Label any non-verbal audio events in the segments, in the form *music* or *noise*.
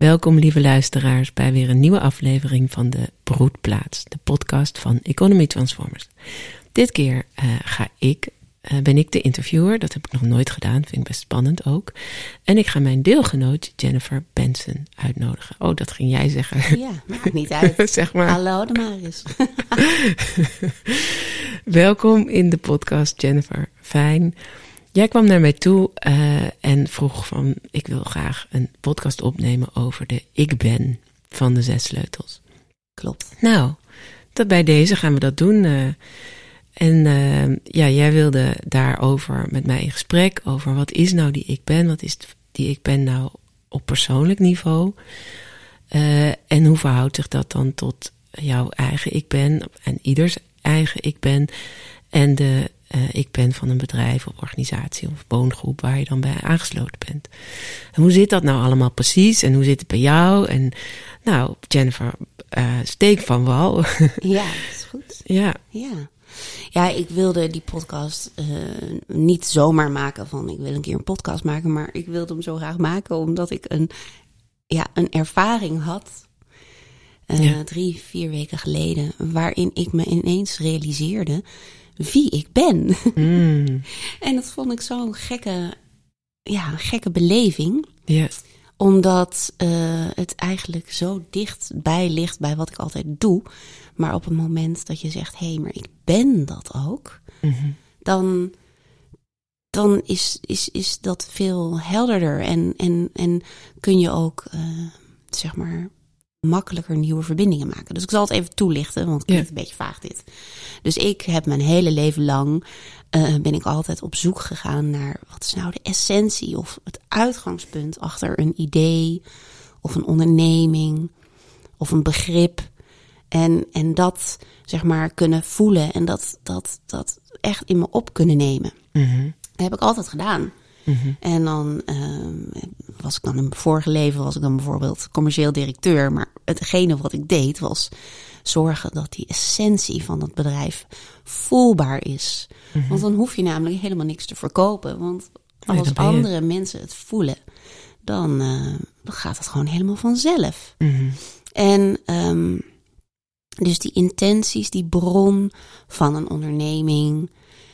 Welkom, lieve luisteraars, bij weer een nieuwe aflevering van de Broedplaats, de podcast van Economy Transformers. Dit keer uh, ga ik, uh, ben ik de interviewer. Dat heb ik nog nooit gedaan, vind ik best spannend ook. En ik ga mijn deelgenoot Jennifer Benson uitnodigen. Oh, dat ging jij zeggen. Ja, maakt niet uit. *laughs* zeg maar. Hallo, de Maris. *laughs* Welkom in de podcast, Jennifer. Fijn. Jij kwam naar mij toe uh, en vroeg van, ik wil graag een podcast opnemen over de ik ben van de zes sleutels. Klopt. Nou, dat bij deze gaan we dat doen. Uh, en uh, ja, jij wilde daarover met mij in gesprek over wat is nou die ik ben? Wat is die ik ben nou op persoonlijk niveau? en hoe verhoudt zich dat dan tot jouw eigen ik ben en ieders eigen ik ben? En de uh, ik ben van een bedrijf of organisatie of woongroep waar je dan bij aangesloten bent. En hoe zit dat nou allemaal precies en hoe zit het bij jou? En nou, Jennifer, uh, steek van wal. *laughs* Ja, dat is goed. ja. Ja. Ja, ik wilde die podcast uh, niet zomaar maken van ik wil een keer een podcast maken, maar ik wilde hem zo graag maken omdat ik een, ja, een ervaring had uh, ja. drie, vier weken geleden, waarin ik me ineens realiseerde wie ik ben. Mm. *laughs* en dat vond ik zo'n gekke, ja, gekke beleving. Omdat uh, het eigenlijk zo dichtbij ligt bij wat ik altijd doe. Maar op het moment dat je zegt, hé, hey, maar ik ben dat ook. Mm -hmm. Dan, dan is, is, is dat veel helderder. En, en, en kun je ook, uh, zeg maar, makkelijker nieuwe verbindingen maken. Dus ik zal het even toelichten, want het klinkt ja. een beetje vaag dit. Dus ik heb mijn hele leven lang, uh, ben ik altijd op zoek gegaan naar wat is nou de essentie of het uitgangspunt achter een idee of een onderneming of een begrip. En, en dat zeg maar kunnen voelen en dat, dat, dat echt in me op kunnen nemen. Mm -hmm. Dat heb ik altijd gedaan. Mm -hmm. En dan uh, was ik dan in mijn vorige leven was ik dan bijvoorbeeld commercieel directeur. Maar hetgene wat ik deed was zorgen dat die essentie van het bedrijf voelbaar is. Mhm. Mm -hmm. Want dan hoef je namelijk helemaal niks te verkopen. Want als nee, andere mensen het voelen, dan, uh, dan gaat het gewoon helemaal vanzelf. Mm -hmm. En um, dus die intenties, die bron van een onderneming,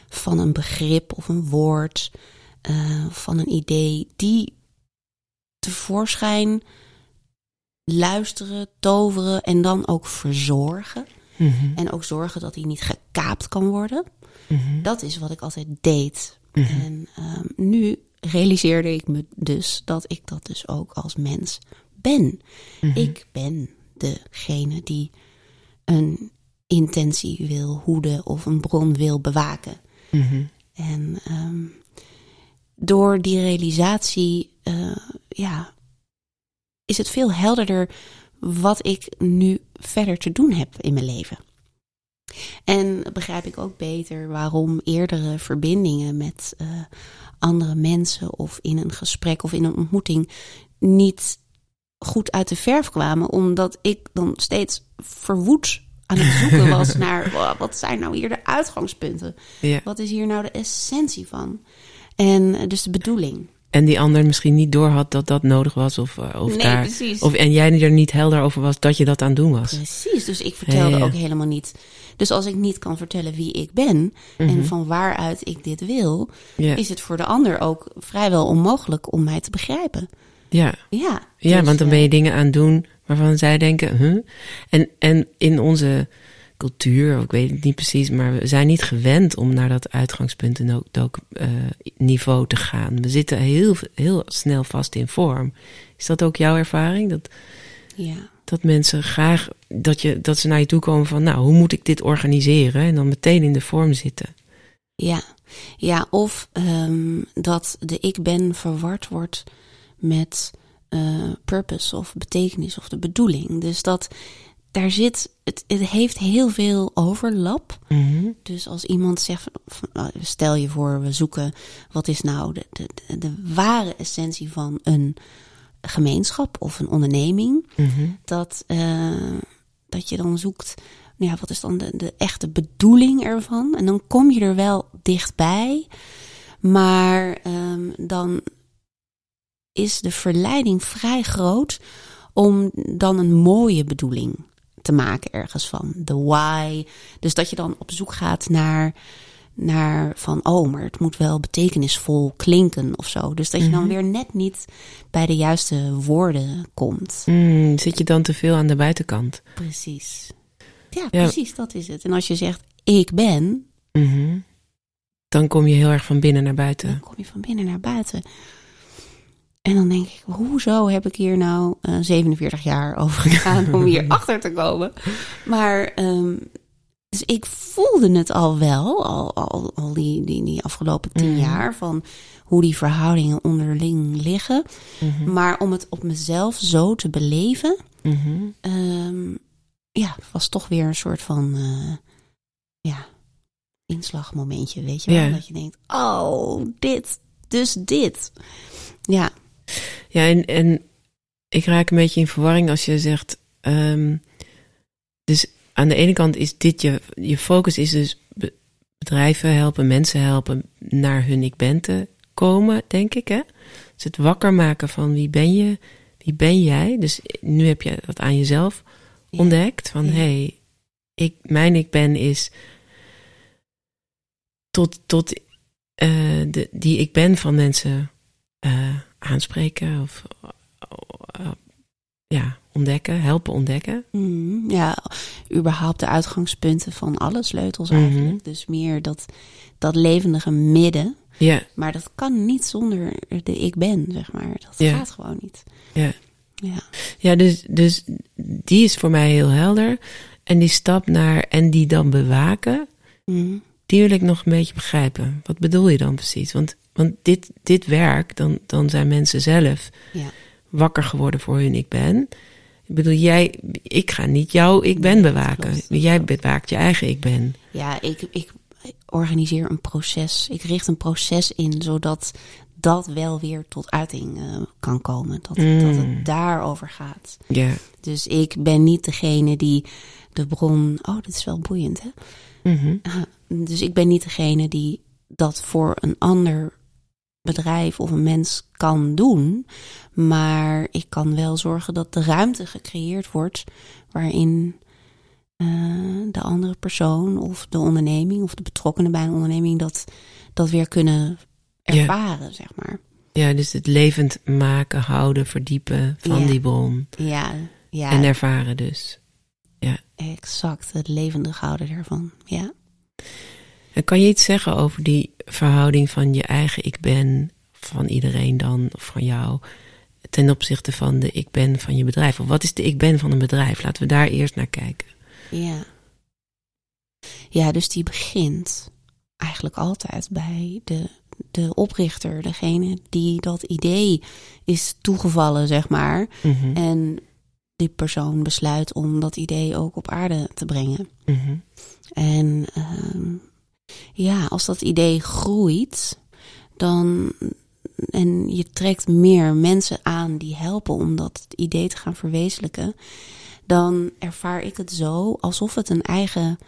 van een begrip of een woord, uh, van een idee, die tevoorschijn luisteren, toveren en dan ook verzorgen. Mm -hmm. En ook zorgen dat die niet gekaapt kan worden. Mm -hmm. Dat is wat ik altijd deed. Mm -hmm. En um, nu realiseerde ik me dus dat ik dat dus ook als mens ben. Mhm. Ik ben degene die een intentie wil hoeden of een bron wil bewaken. Mhm. En um, door die realisatie, uh, ja, is het veel helderder wat ik nu verder te doen heb in mijn leven. En begrijp ik ook beter waarom eerdere verbindingen met uh, andere mensen of in een gesprek of in een ontmoeting niet goed uit de verf kwamen, omdat ik dan steeds verwoed aan het zoeken was *laughs* naar wow, wat zijn nou hier de uitgangspunten? Ja. Wat is hier nou de essentie van? En dus de bedoeling. En die ander misschien niet doorhad dat dat nodig was. Of, uh, of nee, daar, precies. Of, en jij er niet helder over was dat je dat aan het doen was. Precies, dus ik vertelde Ja, ja. ook helemaal niet. Dus als ik niet kan vertellen wie ik ben Mhm. en van waaruit ik dit wil, Ja, is het voor de ander ook vrijwel onmogelijk om mij te begrijpen. ja. Ja, ja dus, want dan eh, ben je dingen aan het doen waarvan zij denken, huh? En, en in onze cultuur, ik weet het niet precies, maar we zijn niet gewend om naar dat uitgangspunt en ook, ook uh, niveau te gaan. We zitten heel, heel snel vast in vorm. Is dat ook jouw ervaring? Dat, Ja, dat mensen graag, dat, je, dat ze naar je toe komen van, nou, hoe moet ik dit organiseren? En dan meteen in de vorm zitten. ja. ja of um, dat de ik ben verward wordt met uh, purpose of betekenis of de bedoeling. Dus dat daar zit, het, het heeft heel veel overlap. Mm -hmm. Dus als iemand zegt, van, stel je voor, we zoeken wat is nou de, de, de, de ware essentie van een gemeenschap of een onderneming, mm -hmm. dat, uh, dat je dan zoekt, nou ja, wat is dan de, de echte bedoeling ervan? En dan kom je er wel dichtbij, maar um, dan is de verleiding vrij groot om dan een mooie bedoeling te maken ergens van. De why. Dus dat je dan op zoek gaat naar, naar van, oh, maar het moet wel betekenisvol klinken of zo. Dus dat je dan Mhm. weer net niet bij de juiste woorden komt. Mm, zit je dan te veel aan de buitenkant? Precies. Ja, precies, dat is het. En als je zegt, ik ben, Mhm. Dan kom je heel erg van binnen naar dan buiten. kom je van binnen naar buiten. En dan denk ik, hoezo heb ik hier nou eh, 47 jaar over *laughs* gegaan om hier *laughs* achter te komen? Maar, ehm, dus ik voelde het al wel, al, al, al die, die, die afgelopen tien Mhm. jaar, van hoe die verhoudingen onderling liggen. Mhm. Maar om het op mezelf zo te beleven, Mhm. ehm, ja, was toch weer een soort van, eh, ja, inslagmomentje, weet je wel? Dat je denkt, oh, dit, dus dit. Ja, Ja, en, en ik raak een beetje in verwarring als je zegt. ehm, dus aan de ene kant is dit je, je focus is dus be- bedrijven helpen, mensen helpen naar hun ik ben te komen, denk ik. Hè? Dus het wakker maken van wie ben je, wie ben jij. Dus nu heb je dat aan jezelf Ja. ontdekt. Van Ja. hey, ik, mijn ik ben is tot, tot eh, de, die ik ben van mensen eh, aanspreken of eh, ja, ontdekken, helpen ontdekken. Mm, ja, überhaupt de uitgangspunten van alle sleutels Mhm. eigenlijk. Dus meer dat, dat levendige midden. Ja, Maar dat kan niet zonder de ik ben, zeg maar. Dat gaat gewoon niet. ja. Ja. ja dus, dus die is voor mij heel helder. En die stap naar en die dan bewaken, Mm, die wil ik nog een beetje begrijpen. Wat bedoel je dan precies? Want, want dit, dit werk, dan, dan zijn mensen zelf ja. wakker geworden voor hun ik ben. Ik bedoel, jij, ik ga niet jouw ik ben dat bewaken. klopt, dat jij klopt. bewaakt je eigen ik ben. Ja, ik, ik organiseer een proces. Ik richt een proces in, zodat dat wel weer tot uiting eh, kan komen. Dat, Mm. dat het daarover gaat. Ja. Dus ik ben niet degene die de bron... Oh, dit is wel boeiend, hè? Mhm. Ah, Dus ik ben niet degene die dat voor een ander bedrijf of een mens kan doen. Maar ik kan wel zorgen dat de ruimte gecreëerd wordt waarin eh, de andere persoon of de onderneming of de betrokkenen bij een onderneming dat, dat weer kunnen Ja. ervaren, zeg maar. Ja, dus het levend maken, houden, verdiepen van Ja. die bron. Ja, ja En ervaren dus. Exact. Het levendig houden daarvan. Ja. En kan je iets zeggen over die verhouding van je eigen ik ben, van iedereen dan, of van jou, ten opzichte van de ik ben van je bedrijf? Of wat is de ik ben van een bedrijf? Laten we daar eerst naar kijken. Ja. Ja, dus die begint eigenlijk altijd bij de, de oprichter, degene die dat idee is toegevallen, zeg maar. Mhm. En die persoon besluit om dat idee ook op aarde te brengen. Mhm. En ehm, ja, als dat idee groeit, dan. En je trekt meer mensen aan die helpen om dat idee te gaan verwezenlijken. Dan ervaar ik het zo alsof het een eigen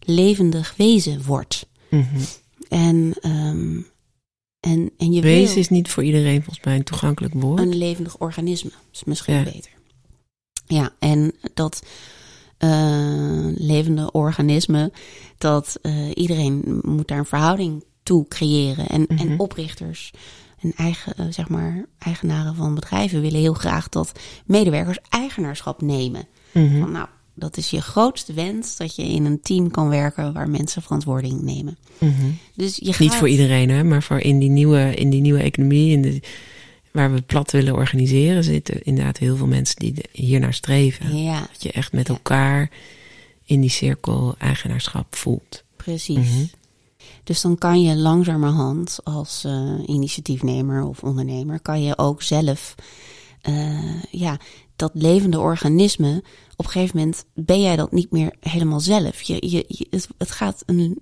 levendig wezen wordt. Mhm. En, ehm, en, en je Wezen wil is niet voor iedereen volgens mij een toegankelijk woord. een levendig organisme. is misschien Ja. beter. Ja, en dat eh, levende organisme, dat eh, iedereen moet daar een verhouding toe creëren. En, en Mhm. oprichters en eigen, eh, zeg maar, eigenaren van bedrijven willen heel graag dat medewerkers eigenaarschap nemen. Mhm. Van, nou, dat is je grootste wens, dat je in een team kan werken waar mensen verantwoording nemen. Mhm. Dus je gaat... Niet voor iedereen, hè, maar voor in die nieuwe, in die nieuwe economie, in de, waar we plat willen organiseren, zitten inderdaad heel veel mensen die hier naar streven. Ja, Dat je echt met elkaar in die cirkel eigenaarschap voelt. Precies. Mhm. Dus dan kan je langzamerhand als eh, initiatiefnemer of ondernemer, kan je ook zelf, eh, ja, dat levende organisme, op een gegeven moment ben jij dat niet meer helemaal zelf. Je, je, je- het, het gaat een,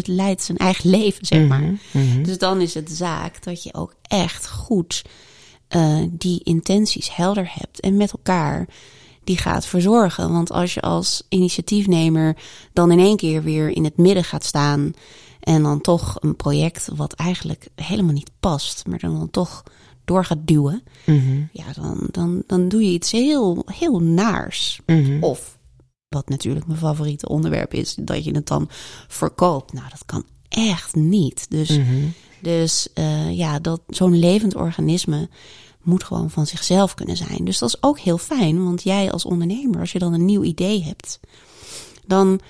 het leidt zijn eigen leven, zeg maar. Mhm. Mhm. Dus dan is het zaak dat je ook echt goed eh, die intenties helder hebt en met elkaar die gaat verzorgen. Want als je als initiatiefnemer dan in één keer weer in het midden gaat staan en dan toch een project wat eigenlijk helemaal niet past, maar dan, dan toch door gaat duwen, Mhm. ja, dan, dan, dan doe je iets heel, heel naars. Of, wat natuurlijk mijn favoriete onderwerp is, dat je het dan verkoopt. Nou, dat kan echt niet. Dus, Mhm. dus eh, ja, dat zo'n levend organisme moet gewoon van zichzelf kunnen zijn. Dus dat is ook heel fijn, want jij als ondernemer, als je dan een nieuw idee hebt, dan,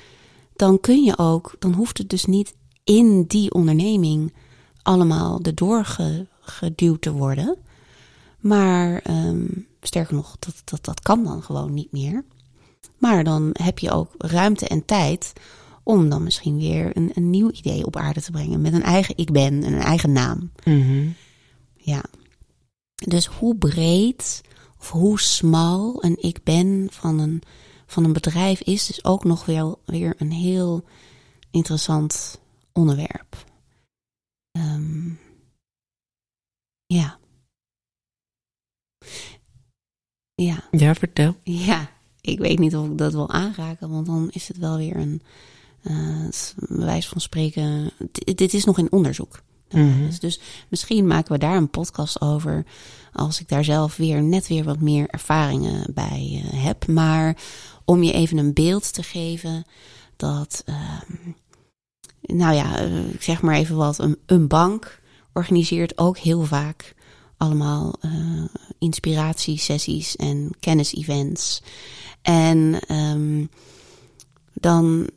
dan kun je ook, dan hoeft het dus niet in die onderneming allemaal erdoor ge- geduwd te worden. Maar ehm, sterker nog, dat, dat, dat kan dan gewoon niet meer. Maar dan heb je ook ruimte en tijd om dan misschien weer een, een nieuw idee op aarde te brengen. Met een eigen ik ben en een eigen naam. Mhm. Ja. Dus hoe breed of hoe smal een ik ben van een, van een bedrijf is, dus ook nog wel weer een heel interessant onderwerp. Ehm, ja. Ja. Ja, vertel. Ja, ik weet niet of ik dat wil aanraken, want dan is het wel weer een eh, bij wijze van spreken. Dit, dit is nog in onderzoek. Eh, Mhm. dus, dus misschien maken we daar een podcast over. Als ik daar zelf weer net weer wat meer ervaringen bij eh, heb. Maar om je even een beeld te geven dat. ehm, nou ja, eh, ik zeg maar even wat. Een, een bank organiseert ook heel vaak allemaal eh inspiratiesessies en kennisevents. En ehm, dan,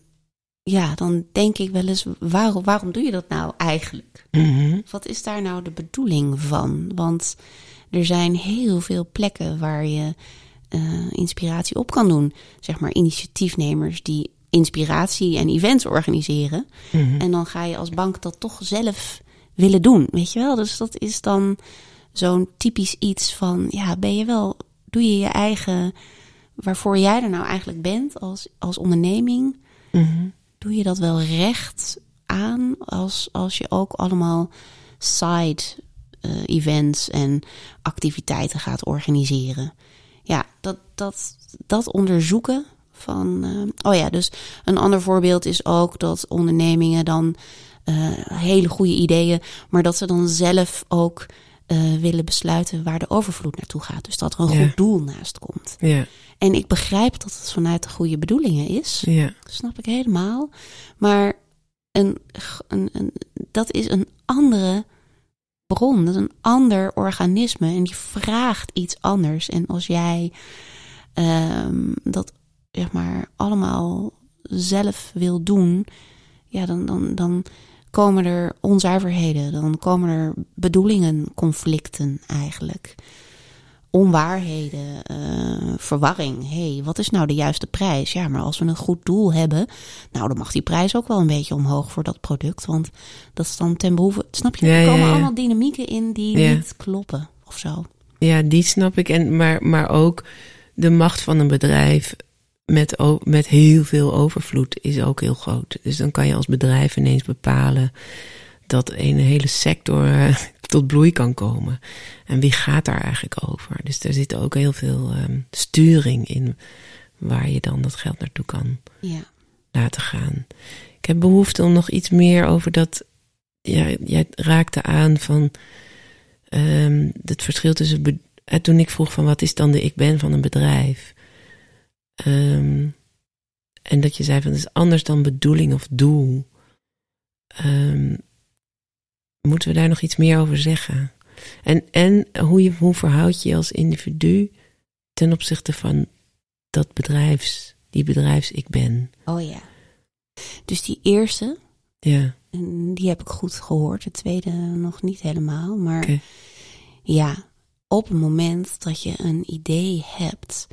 ja, dan denk ik wel eens, waarom, waarom doe je dat nou eigenlijk? Mhm. Wat is daar nou de bedoeling van? Want er zijn heel veel plekken waar je eh, inspiratie op kan doen. Zeg maar initiatiefnemers die inspiratie en events organiseren. Mhm. En dan ga je als bank dat toch zelf willen doen. Weet je wel? Dus dat is dan zo'n typisch iets van, ja, ben je wel, doe je je eigen, waarvoor jij er nou eigenlijk bent als, als onderneming, Mhm. doe je dat wel recht aan als, als je ook allemaal side eh, events en activiteiten gaat organiseren. Ja, dat, dat, dat onderzoeken van. eh, oh ja, dus een ander voorbeeld is ook dat ondernemingen dan eh, hele goede ideeën, maar dat ze dan zelf ook willen besluiten waar de overvloed naartoe gaat. Dus dat er een Ja. goed doel naast komt. Ja, En ik begrijp dat het vanuit de goede bedoelingen is. ja. Snap ik helemaal. Maar een, een, een, dat is een andere bron. Dat is een ander organisme. En die vraagt iets anders. En als jij ehm, dat zeg maar allemaal zelf wil doen, ja, dan, dan, dan komen er onzuiverheden. Dan komen er bedoelingen, conflicten eigenlijk. Onwaarheden, eh, verwarring. Hé, hey, wat is nou de juiste prijs? Ja, maar als we een goed doel hebben, nou, dan mag die prijs ook wel een beetje omhoog voor dat product. Want dat is dan ten behoeve. Snap je? Ja, er komen ja. allemaal dynamieken in die niet kloppen of zo. Ja, die snap ik. En, maar, maar ook de macht van een bedrijf met, met heel veel overvloed is ook heel groot. Dus dan kan je als bedrijf ineens bepalen dat een hele sector tot bloei kan komen. En wie gaat daar eigenlijk over? Dus er zit ook heel veel ehm, sturing in waar je dan dat geld naartoe kan Ja. laten gaan. Ik heb behoefte om nog iets meer over dat. Ja, jij raakte aan van ehm, het verschil tussen. be- eh, toen ik vroeg van wat is dan de ik ben van een bedrijf. Ehm, en dat je zei van het is anders dan bedoeling of doel. Moeten we daar nog iets meer over zeggen? En, en hoe, je, hoe verhoud je je als individu ten opzichte van dat bedrijfs, die bedrijfs ik ben? Oh ja. Dus die eerste, Ja. Die heb ik goed gehoord. De tweede nog niet helemaal. Maar ja, op het moment dat je een idee hebt.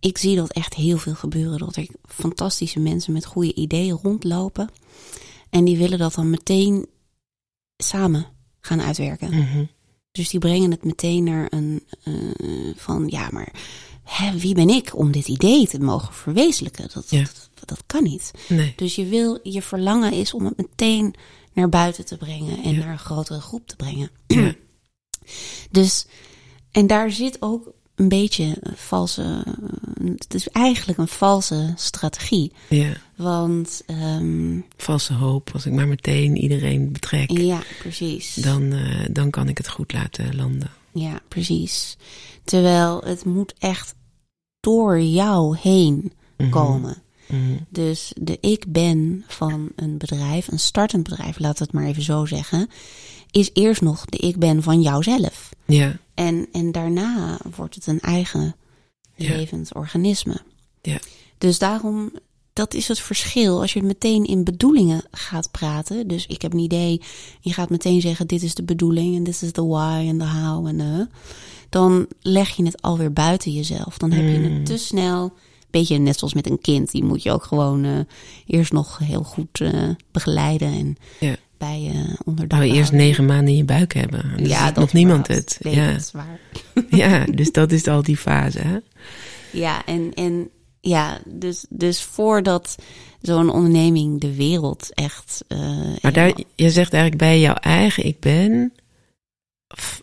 Ik zie dat echt heel veel gebeuren. Dat er fantastische mensen met goede ideeën rondlopen. En die willen dat dan meteen samen gaan uitwerken. Mhm. Dus die brengen het meteen naar een eh, van ja, maar hè, wie ben ik om dit idee te mogen verwezenlijken? Dat, Ja. dat, dat kan niet. Nee. Dus je wil, je verlangen is om het meteen naar buiten te brengen en Ja. naar een grotere groep te brengen. Ja. *clears throat* Dus, en daar zit ook een beetje een valse, het is eigenlijk een valse strategie. Ja. Want, ehm, Valse hoop. Als ik maar meteen iedereen betrek, ja, precies. dan, eh, dan kan ik het goed laten landen. Ja, precies. Terwijl het moet echt door jou heen Mhm. komen. Mhm. Dus de ik ben van een bedrijf, een startend bedrijf, laat het maar even zo zeggen, is eerst nog de ik ben van jouzelf. Ja, En, en daarna wordt het een eigen Ja. levend organisme. Ja. Dus daarom, dat is het verschil. Als je meteen in bedoelingen gaat praten. Dus ik heb een idee. Je gaat meteen zeggen: dit is de bedoeling en dit is de why en de how en de. Dan leg je het alweer buiten jezelf. Dan heb je het te snel. Beetje net zoals met een kind. Die moet je ook gewoon eh, eerst nog heel goed eh, begeleiden en Ja. Bij je onderdak nou eerst negen maanden in je buik hebben. Ja, dat nog niemand het. Nee, Ja. dat is waar. ja, dus dat is al die fase. Hè? Ja, en, en ja, dus, dus voordat zo'n onderneming de wereld echt. eh, Maar daar, je zegt eigenlijk bij jouw eigen ik ben, of,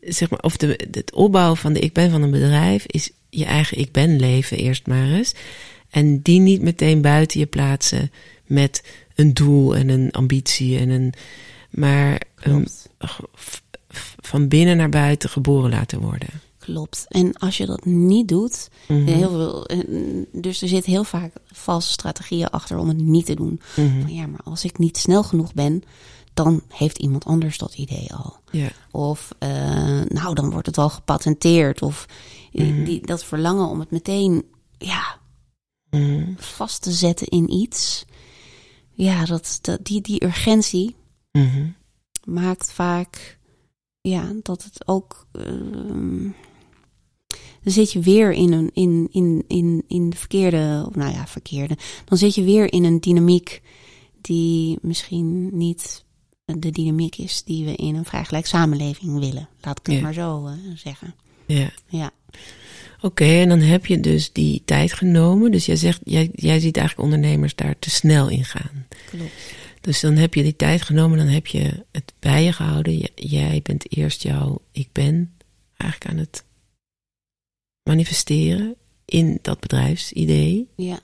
zeg maar, of de, het opbouwen van de ik ben van een bedrijf is je eigen ik ben leven eerst maar eens. En die niet meteen buiten je plaatsen met een doel en een ambitie en een, maar um, van binnen naar buiten geboren laten worden. Klopt. En als je dat niet doet, Mhm. heel veel, eh, dus er zit heel vaak valse strategieën achter om het niet te doen. Mhm. Van, ja, maar als ik niet snel genoeg ben, dan heeft iemand anders dat idee al. Ja. Of eh, nou, dan wordt het al gepatenteerd. Of eh, Mhm. die, dat verlangen om het meteen ja, vast te zetten in iets. Ja, dat, dat, die, die urgentie Mhm. maakt vaak ja, dat het ook. ehm, dan zit je weer in, een, in, in, in, in de verkeerde, of nou ja, verkeerde. Dan zit je weer in een dynamiek die misschien niet de dynamiek is die we in een vrijgelijk samenleving willen. Laat ik het Ja. maar zo eh, zeggen. Ja. Ja, Oké, en dan heb je dus die tijd genomen. Dus jij zegt, jij, jij ziet eigenlijk ondernemers daar te snel in gaan. klopt. Dus dan heb je die tijd genomen, dan heb je het bij je gehouden. J- jij bent eerst jouw ik ben eigenlijk aan het manifesteren in dat bedrijfsidee. Ja,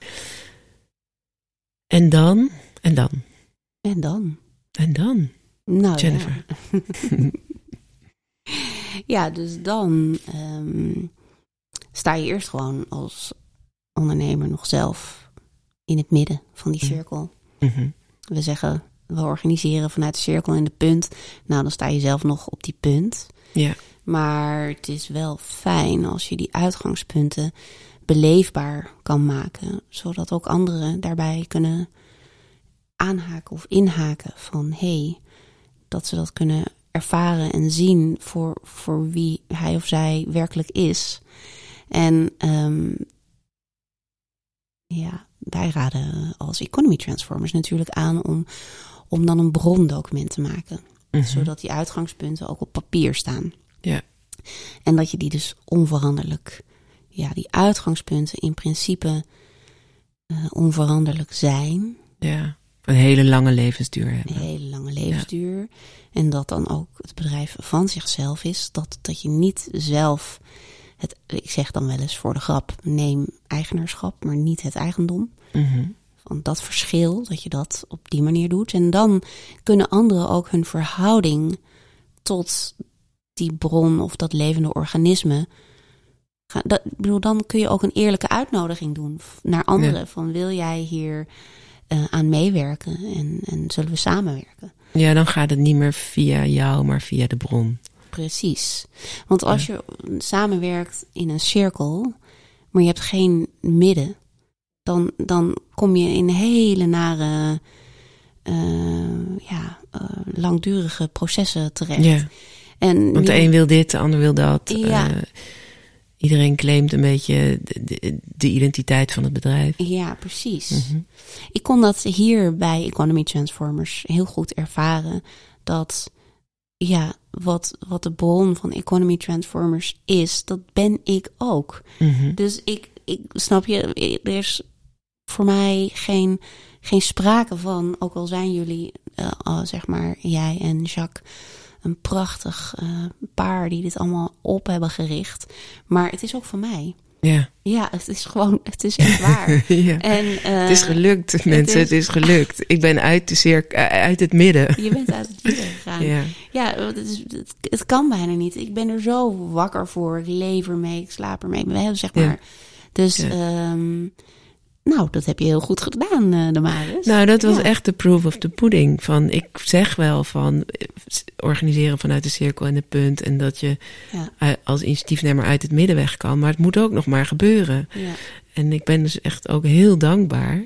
En dan, en dan, en dan? en dan. Nou, Jennifer. Ja. *laughs* ja, dus dan ehm, sta je eerst gewoon als ondernemer nog zelf in het midden van die Mhm. cirkel. Mhm. We zeggen, we organiseren vanuit de cirkel in de punt. Nou, dan sta je zelf nog op die punt. Ja, Maar het is wel fijn als je die uitgangspunten beleefbaar kan maken, zodat ook anderen daarbij kunnen aanhaken of inhaken van hé, hey, dat ze dat kunnen ervaren en zien voor, voor wie hij of zij werkelijk is. En ehm, ja, wij raden als Economy Transformers natuurlijk aan om, om dan een brondocument te maken Mhm. zodat die uitgangspunten ook op papier staan. Ja. En dat je die dus onveranderlijk, ja, die uitgangspunten in principe eh, onveranderlijk zijn, ja. Een hele lange levensduur een hebben. hele lange levensduur. En dat dan ook het bedrijf van zichzelf is. Dat, dat je niet zelf, het, ik zeg dan wel eens voor de grap, neem eigenaarschap, maar niet het eigendom. Mhm. Van dat verschil, dat je dat op die manier doet. En dan kunnen anderen ook hun verhouding tot die bron of dat levende organisme. gaan- Dat, ik bedoel, dan kun je ook een eerlijke uitnodiging doen naar anderen. Van wil jij hier eh, aan meewerken en, en zullen we samenwerken? Ja, dan gaat het niet meer via jou, maar via de bron. Precies. Want als je samenwerkt in een cirkel, maar je hebt geen midden, dan, dan kom je in hele nare, eh, ja, eh, langdurige processen terecht. Ja, En want de nu- een wil dit, de ander wil dat. Ja. Eh, iedereen claimt een beetje de, de, de identiteit van het bedrijf. Ja, precies. Mhm. Ik kon dat hier bij Economy Transformers heel goed ervaren. Dat ja, wat, wat de bron van Economy Transformers is, dat ben ik ook. Mhm. Dus ik, ik snap je, er is voor mij geen, geen sprake van, ook al zijn jullie, eh, zeg maar, jij en Jacques, een prachtig eh, paar die dit allemaal op hebben gericht. Maar het is ook van mij. Ja. Ja, het is gewoon, het is echt waar. *laughs* ja. En, uh, het is gelukt, mensen. Het is... het is, gelukt. Ik ben uit, de cirk, uit het midden. Je bent uit het midden gegaan. Ja, ja het, is, het, het, kan bijna niet. Ik ben er zo wakker voor. Ik leef ermee, ik slaap ermee. We hebben zeg maar. Ja. Dus, um, nou, dat heb je heel goed gedaan, uh. Nou, dat was ja. echt de proof of the pudding. Van, ik zeg wel van organiseren vanuit de cirkel en de punt. En dat je ja. als initiatiefnemer uit het middenweg kan. Maar het moet ook nog maar gebeuren. Ja. En ik ben dus echt ook heel dankbaar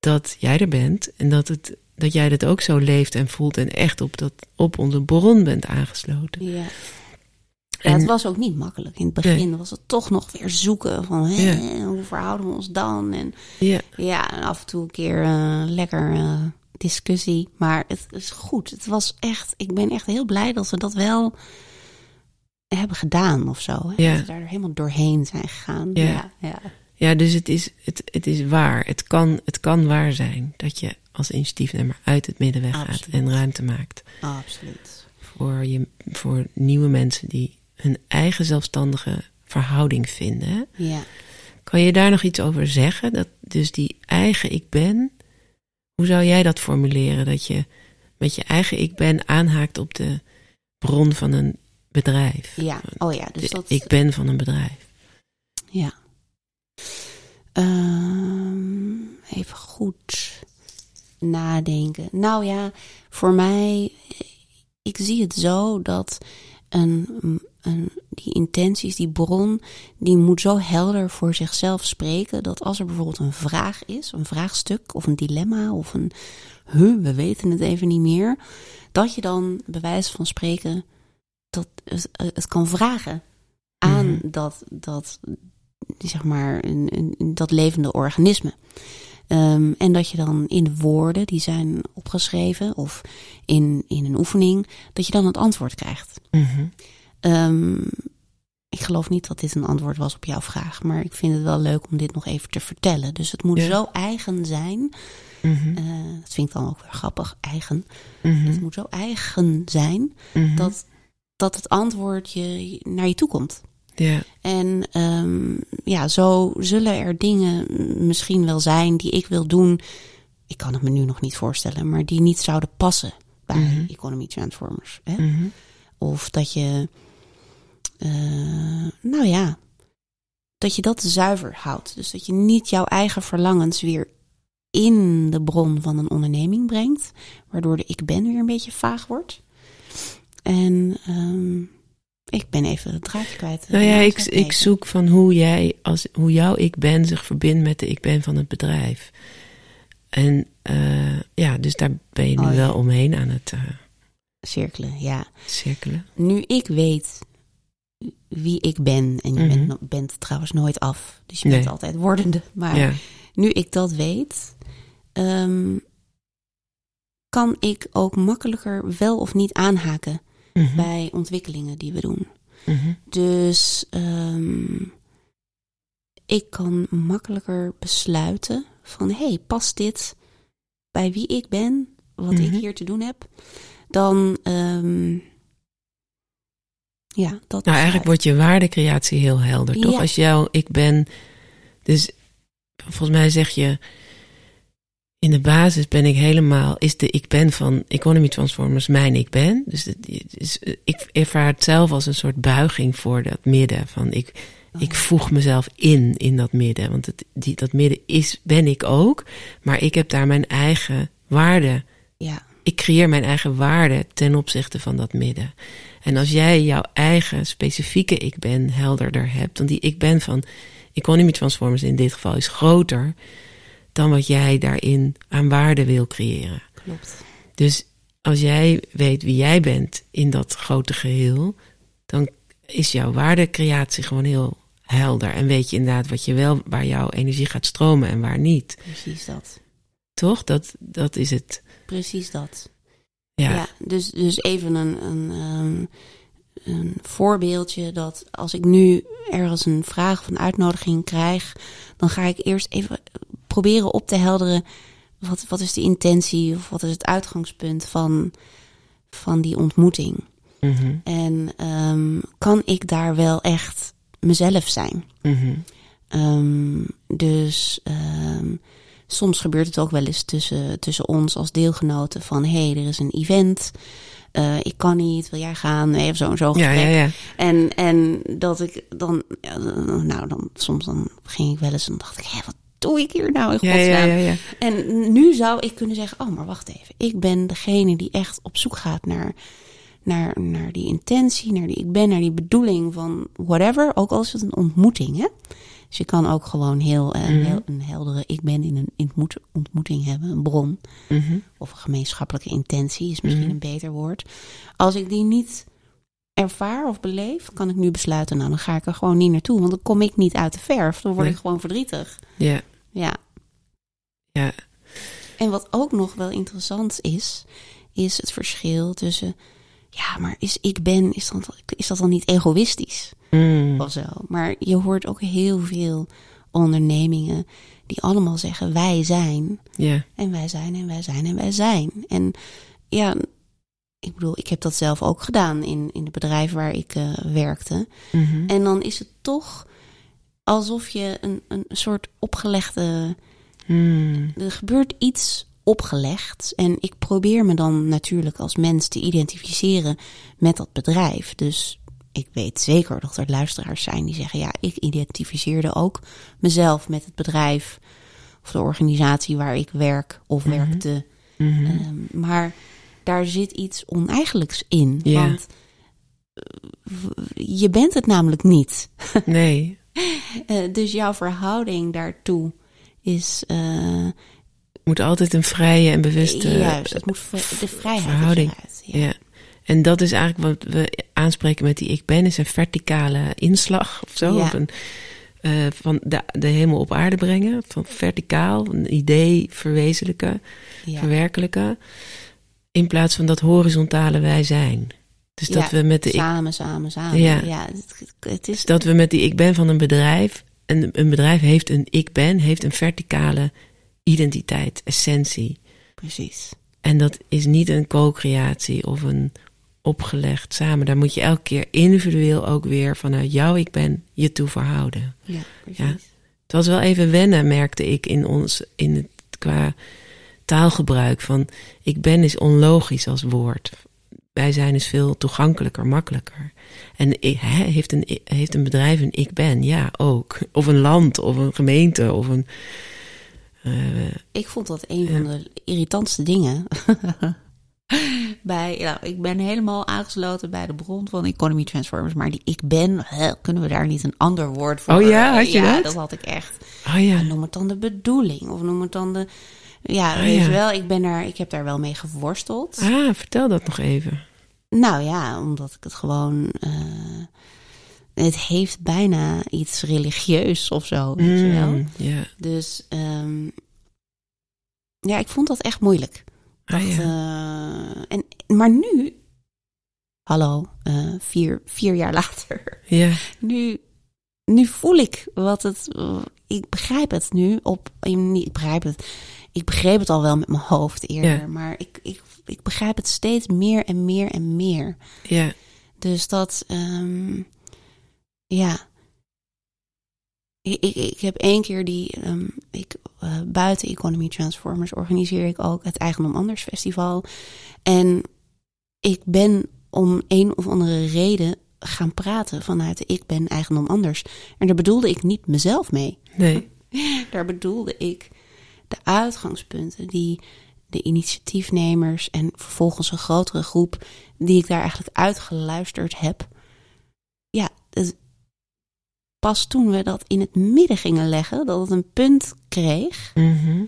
dat jij er bent. En dat, het, dat jij dat ook zo leeft en voelt. En echt op, dat, op onze bron bent aangesloten. Ja. Ja, het was ook niet makkelijk. In het begin nee. was het toch nog weer zoeken van hè, ja. hoe verhouden we ons dan? En ja, ja en af en toe een keer uh, lekker uh, discussie. Maar het is goed. Het was echt, ik ben echt heel blij dat we dat wel hebben gedaan of zo. Hè? Ja. Dat we daar helemaal doorheen zijn gegaan. Ja. Ja, ja. dus het is, het, het is waar. Het kan, het kan waar zijn dat je als initiatiefnemer uit het middenweg Absoluut. gaat en ruimte maakt. Absoluut. Voor, je, voor nieuwe mensen die hun eigen zelfstandige verhouding vinden. Ja. Kan je daar nog iets over zeggen? Dat dus die eigen ik ben, hoe zou jij dat formuleren? Dat je met je eigen ik ben aanhaakt op de bron van een bedrijf. Ja, oh ja. Dus dat, ik ben van een bedrijf. Ja. Um, even goed nadenken. Nou ja, voor mij, ik zie het zo dat een, een, die intenties, die bron, die moet zo helder voor zichzelf spreken dat als er bijvoorbeeld een vraag is, een vraagstuk of een dilemma of een huh, we weten het even niet meer, dat je dan bij wijze van spreken dat het, het kan vragen aan Mhm. dat, dat, zeg maar, een, een, dat levende organisme. Um, en dat je dan in de woorden die zijn opgeschreven of in, in een oefening, dat je dan het antwoord krijgt. Mhm. Um, ik geloof niet dat dit een antwoord was op jouw vraag, maar ik vind het wel leuk om dit nog even te vertellen. Dus het moet Ja. zo eigen zijn. Mhm. Uh, dat vind ik dan ook weer grappig, eigen. Mhm. Het moet zo eigen zijn Mhm. dat, dat het antwoord je, naar je toe komt. Ja, En um, ja, zo zullen er dingen misschien wel zijn die ik wil doen. Ik kan het me nu nog niet voorstellen, maar die niet zouden passen bij Mhm. Economy Transformers. Hè? Of dat je, uh, nou ja, dat je dat zuiver houdt. Dus dat je niet jouw eigen verlangens weer in de bron van een onderneming brengt, waardoor de ik ben weer een beetje vaag wordt. En um, ik ben even het draadje kwijt. Nou ja, ik, ik zoek van hoe jij, als, hoe jouw ik ben zich verbindt met de ik ben van het bedrijf. En uh, ja, dus daar ben je nu Oh, ja. wel omheen aan het uh, cirkelen, ja. cirkelen. Nu ik weet wie ik ben, en je Mhm. bent, bent trouwens nooit af, dus je bent altijd wordende. Maar Ja, nu ik dat weet, um, kan ik ook makkelijker wel of niet aanhaken Mhm. bij ontwikkelingen die we doen. Mhm. Dus um, ik kan makkelijker besluiten van hé, hey, past dit bij wie ik ben, wat Mhm. ik hier te doen heb, dan um, ja, dat Nou, eigenlijk wordt je waardecreatie heel helder, toch? Ja. Als jou ik ben. Dus volgens mij zeg je. In de basis ben ik helemaal. Is de ik ben van Economy Transformers mijn ik ben? Dus het is, ik ervaar het zelf als een soort buiging voor dat midden. Van ik, Oh, ik voeg mezelf in in dat midden. Want het, die, dat midden is, ben ik ook. Maar ik heb daar mijn eigen waarde ja, ik creëer mijn eigen waarde ten opzichte van dat midden. En als jij jouw eigen specifieke ik ben helderder hebt, dan die ik ben van Economy Transformers in dit geval is groter dan wat jij daarin aan waarde wil creëren. klopt. Dus als jij weet wie jij bent in dat grote geheel, dan is jouw waardecreatie gewoon heel helder. En weet je inderdaad wat je wel, waar jouw energie gaat stromen en waar niet. Precies dat. Toch? Dat, dat is het. Precies dat. Ja. Ja, dus, dus even een, een, um, een voorbeeldje dat als ik nu ergens een vraag of een uitnodiging krijg, dan ga ik eerst even proberen op te helderen wat, wat is de intentie of wat is het uitgangspunt van, van die ontmoeting. Mhm. En um, kan ik daar wel echt mezelf zijn. Mhm. Ehm, dus ehm, soms gebeurt het ook wel eens tussen, tussen ons als deelgenoten van hé, hey, er is een event. eh, ik kan niet, wil jij gaan? Even zo'n zo Ja, gesprek. ja, ja. En, en dat ik dan, ja, nou dan, soms dan ging ik wel eens en dacht ik, hé, wat doe ik hier nou in Ja, godsnaam? ja, ja, ja. En nu zou ik kunnen zeggen, oh, maar wacht even. Ik ben degene die echt op zoek gaat naar, naar, naar die intentie, naar die ik ben, naar die bedoeling van whatever. Ook al is het een ontmoeting, hè. Dus je kan ook gewoon heel, eh, Mhm. heel een heldere ik ben in een ontmoet- ontmoeting hebben, een bron. Mhm. Of een gemeenschappelijke intentie is misschien Mhm. een beter woord. Als ik die niet ervaar of beleef, kan ik nu besluiten, nou dan ga ik er gewoon niet naartoe. Want dan kom ik niet uit de verf. Dan word Nee. ik gewoon verdrietig. Ja, Ja. ja. En wat ook nog wel interessant is, is het verschil tussen, ja, maar is ik ben, is dat, is dat dan niet egoïstisch Mm. of zo? Maar je hoort ook heel veel ondernemingen die allemaal zeggen wij zijn en wij zijn en wij zijn en wij zijn. En ja, ik bedoel, ik heb dat zelf ook gedaan in, in het bedrijf waar ik eh, werkte. Mhm. En dan is het toch alsof je een, een soort opgelegde Mm. er gebeurt iets opgelegd. En ik probeer me dan natuurlijk als mens te identificeren met dat bedrijf. Dus ik weet zeker dat er luisteraars zijn die zeggen: ja, ik identificeerde ook mezelf met het bedrijf of de organisatie waar ik werk of Mhm. werkte. Mhm. Ehm, maar daar zit iets oneigenlijks in. Ja. Want eh, je bent het namelijk niet. Nee. *laughs* Eh, dus jouw verhouding daartoe is. eh, Moet altijd een vrije en bewuste Juist, het moet de vrijheid verhouding. eruit. Ja. Ja. En dat is eigenlijk wat we aanspreken met die ik ben, is een verticale inslag of zo. Ja. Of een, eh, van de, de hemel op aarde brengen. Van verticaal, een idee verwezenlijken, Ja. verwerkelijken. In plaats van dat horizontale wij zijn. Dus dat we met de ik, Samen, samen, samen. Ja. Ja, het, het is. dus dat we met die ik ben van een bedrijf. En een bedrijf heeft een ik ben, heeft een verticale identiteit, essentie. Precies. En dat is niet een co-creatie of een opgelegd samen. Daar moet je elke keer individueel ook weer vanuit jouw ik ben je toe verhouden. Ja, precies. Ja. Het was wel even wennen, merkte ik in ons, in het, qua taalgebruik. Van ik ben is onlogisch als woord. Wij zijn is veel toegankelijker, makkelijker. En heeft, een, heeft een bedrijf een ik ben? Ja, ook. Of een land, of een gemeente, of een... eh, Ik vond dat een van de irritantste dingen. *laughs* bij, nou, ik ben helemaal aangesloten bij de bron van Economy Transformers. Maar die ik ben, kunnen we daar niet een ander woord voor? Oh ja, had je ja, dat? dat had ik echt. oh ja, Noem het dan de bedoeling. Of noem het dan de... Ja, Oh weet ja. wel, ik, ben daar, ik heb daar wel mee geworsteld. ah, vertel dat nog even. Nou ja, omdat ik het gewoon. eh, het heeft bijna iets religieus of zo, weet je wel. Mm, ja. Dus ehm, ja, ik vond dat echt moeilijk. Ah, Dat, ja. eh, en, maar nu, hallo, eh, vier, vier jaar *laughs* later, ja. nu, nu voel ik wat het. ik begrijp het nu op. niet- Ik begrijp het. Ik begreep het al wel met mijn hoofd eerder, maar ik, ik, ik begrijp het steeds meer en meer en meer. Ja. Dus dat, ehm, ja. Ik, ik, ik heb één keer die, ehm, ik, eh, buiten Economy Transformers organiseer ik ook het Eigendom Anders Festival. En ik ben om een of andere reden gaan praten vanuit de ik ben eigendom anders. En daar bedoelde ik niet mezelf mee. Nee. *laughs* Daar bedoelde ik de uitgangspunten die de initiatiefnemers en vervolgens een grotere groep die ik daar eigenlijk uitgeluisterd heb. Ja, het- pas toen we dat in het midden gingen leggen, dat het een punt kreeg, Mhm.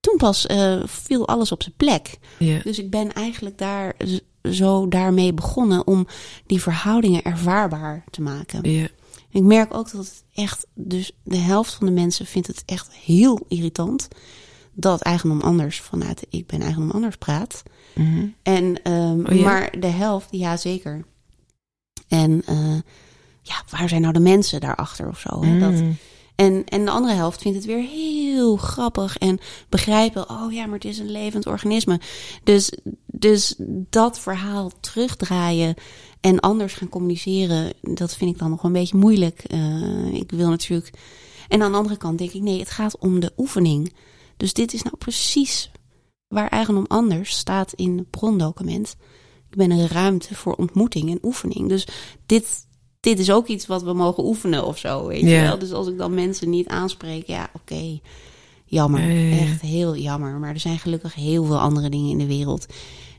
toen pas eh, viel alles op zijn plek. Dus ik ben eigenlijk daar zo daarmee begonnen om die verhoudingen ervaarbaar te maken. Ja. Ik merk ook dat het echt, dus de helft van de mensen vindt het echt heel irritant dat eigendom anders vanuit de ik ben eigendom anders praat. Mhm. En, ehm, Oh ja? Maar de helft, ja zeker. En eh, ja, waar zijn nou de mensen daarachter of zo? Hè? Dat, Mm. en, en de andere helft vindt het weer heel grappig en begrijpen, oh ja, maar het is een levend organisme. Dus, dus dat verhaal terugdraaien En anders gaan communiceren, dat vind ik dan nog een beetje moeilijk. Uh, ik wil natuurlijk. En aan de andere kant denk ik, nee, het gaat om de oefening. Dus dit is nou precies waar eigendom anders staat in het brondocument. Ik ben een ruimte voor ontmoeting en oefening. Dus dit, dit is ook iets wat we mogen oefenen of zo, weet je wel. Dus als ik dan mensen niet aanspreek, ja, oké, jammer. Echt heel jammer. Maar er zijn gelukkig heel veel andere dingen in de wereld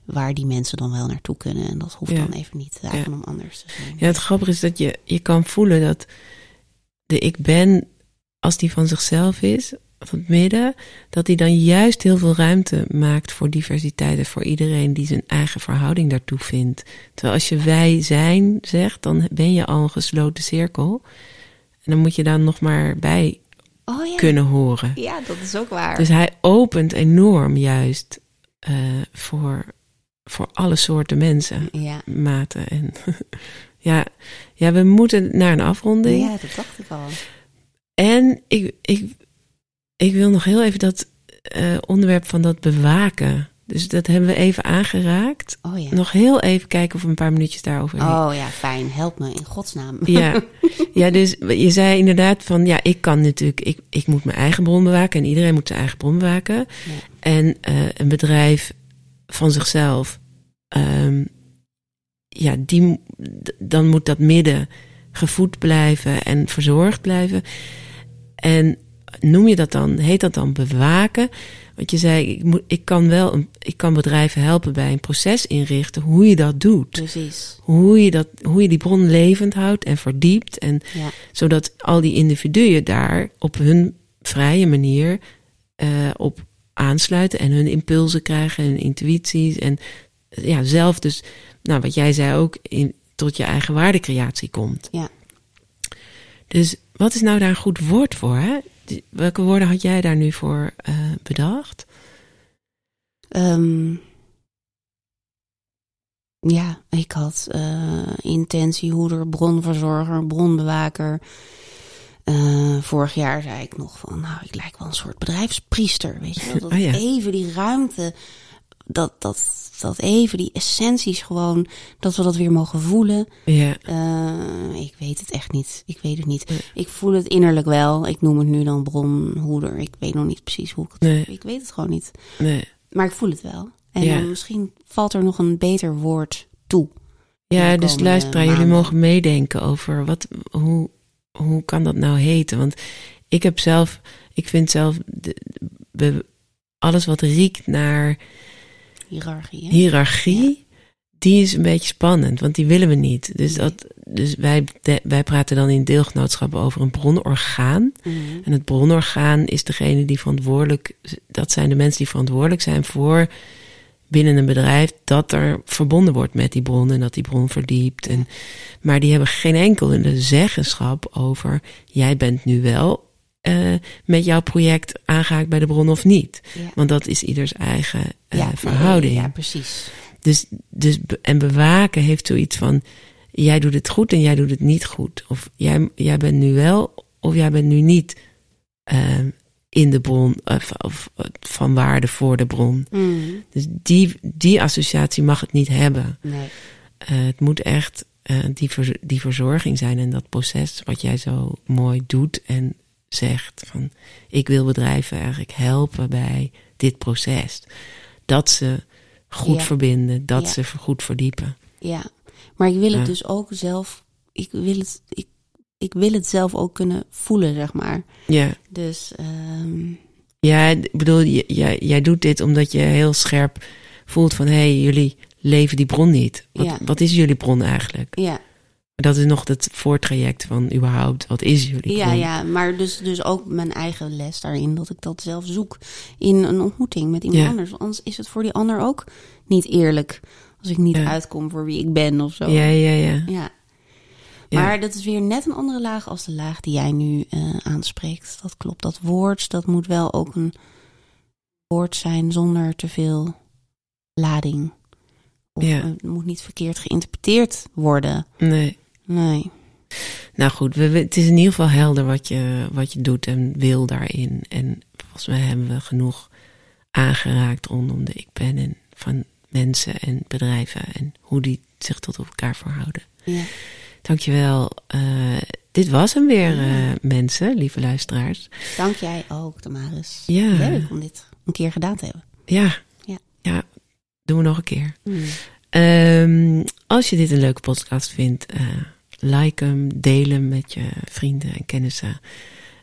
waar die mensen dan wel naartoe kunnen. En dat hoeft dan even niet eigendom anders te zijn. Ja, het grappige is dat je, je kan voelen dat de ik ben, als die van zichzelf is, van het midden, dat hij dan juist heel veel ruimte maakt voor diversiteit en voor iedereen die zijn eigen verhouding daartoe vindt. Terwijl als je wij zijn zegt, dan ben je al een gesloten cirkel. En dan moet je daar nog maar bij oh, ja. kunnen horen. Ja, dat is ook waar. Dus hij opent enorm juist uh, voor, voor alle soorten mensen, ja. maten. En *laughs* ja, ja, we moeten naar een afronding. Ja, dat dacht ik al. En ik, ik, ik wil nog heel even dat uh, onderwerp van dat bewaken. Dus dat hebben we even aangeraakt. Oh ja. Nog heel even kijken of we een paar minuutjes daarover Oh ja, fijn. Help me in godsnaam. Ja. *laughs* ja, dus je zei inderdaad van... Ja, ik kan natuurlijk... Ik, ik moet mijn eigen bron bewaken. En iedereen moet zijn eigen bron bewaken. Ja. En uh, een bedrijf van zichzelf... Um, ja, die, dan moet dat midden gevoed blijven en verzorgd blijven. En noem je dat dan? Heet dat dan bewaken? Want je zei, ik, moet, ik kan wel een, ik kan bedrijven helpen bij een proces inrichten, hoe je dat doet. Precies. Hoe je, dat, hoe je die bron levend houdt en verdiept. En ja. zodat al die individuen daar op hun vrije manier uh, op aansluiten en hun impulsen krijgen en intuïties. En ja, zelf dus, nou wat jij zei ook, in, tot je eigen waardecreatie komt. Ja. Dus wat is nou daar een goed woord voor? Hè? Welke woorden had jij daar nu voor uh, bedacht? Um, ja, ik had uh, intentiehoeder, bronverzorger, bronbewaker. Uh, vorig jaar zei ik nog van, nou, ik lijk wel een soort bedrijfspriester, weet je wel. *laughs* Dat oh ja. even die ruimte, dat, dat, dat even die essenties gewoon, dat we dat weer mogen voelen. Ja. Uh, ik weet het echt niet. Ik weet het niet. Ik voel het innerlijk wel. Ik noem het nu dan bronhoeder. Ik weet nog niet precies hoe ik het. Nee. Ik weet het gewoon niet. Nee. Maar ik voel het wel. En Ja. misschien valt er nog een beter woord toe. Ja, dus luisteraar, jullie maanden. mogen meedenken over wat, hoe, hoe kan dat nou heten? Want ik heb zelf, ik vind zelf, de, de- alles wat riekt naar Hierarchie. Hè? hiërarchie, die is een beetje spannend, want die willen we niet. Dus, Nee. dat, dus wij, de- wij praten dan in deelgenootschappen over een bronorgaan. Mhm. En het bronorgaan is degene die verantwoordelijk, dat zijn de mensen die verantwoordelijk zijn voor binnen een bedrijf dat er verbonden wordt met die bron en dat die bron verdiept. En, maar die hebben geen enkele zeggenschap over, jij bent nu wel eh, met jouw project aangehaakt bij de bron of niet. Ja. Want dat is ieders eigen eh, Ja, verhouding. Ja, precies. Dus, dus, en bewaken heeft zoiets van, jij doet het goed en jij doet het niet goed. Of jij, jij bent nu wel of jij bent nu niet eh, in de bron of, of van waarde voor de bron. Mhm. Dus die, die associatie mag het niet hebben. Nee. Het moet echt die, ver- die verzorging zijn en dat proces wat jij zo mooi doet en zegt van ik wil bedrijven eigenlijk helpen bij dit proces. Dat ze goed Ja. verbinden, dat Ja. ze goed verdiepen. Ja, maar ik wil het dus ook zelf. Ik wil het, ik, ik wil het zelf ook kunnen voelen, zeg maar. Ja, Dus ehm, ja ik bedoel, jij, jij doet dit omdat je heel scherp voelt van hé, hey, jullie leven die bron niet. Wat, Ja. wat is jullie bron eigenlijk? ja, Dat is nog het voortraject van überhaupt, wat is jullie ja, ja, maar dus, dus ook mijn eigen les daarin, dat ik dat zelf zoek in een ontmoeting met iemand Ja. anders. Want anders is het voor die ander ook niet eerlijk als ik niet Ja. uitkom voor wie ik ben of zo. Ja, ja, ja. Ja. Ja. Maar dat is weer net een andere laag als de laag die jij nu eh, aanspreekt. Dat klopt. Dat woord, dat moet wel ook een woord zijn zonder te veel lading. Of Ja. het moet niet verkeerd geïnterpreteerd worden. Nee. Nee. Nou goed, we, we- het is in ieder geval helder wat je, wat je doet en wil daarin. En volgens mij hebben we genoeg aangeraakt rondom de ik ben en van mensen en bedrijven en hoe die zich tot elkaar verhouden. Ja. Dankjewel. Uh, dit was hem weer, uh, mensen, lieve luisteraars. Dank jij ook, Damaris. Ja. Leuk om dit een keer gedaan te hebben. Ja. Ja. Ja, doen we nog een keer. Mm. Um, als je dit een leuke podcast vindt, uh, like hem, deel hem met je vrienden en kennissen.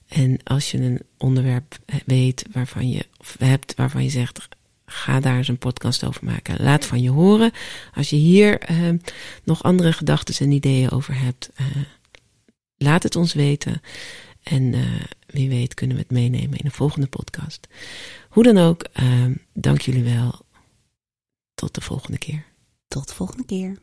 En als je een onderwerp weet waarvan je, of hebt waarvan je zegt, ga daar eens een podcast over maken. Laat van je horen. Als je hier uh, nog andere gedachten en ideeën over hebt, uh, laat het ons weten. En uh, wie weet kunnen we het meenemen in een volgende podcast. Hoe dan ook, dank jullie wel. Tot de volgende keer. Tot de volgende keer.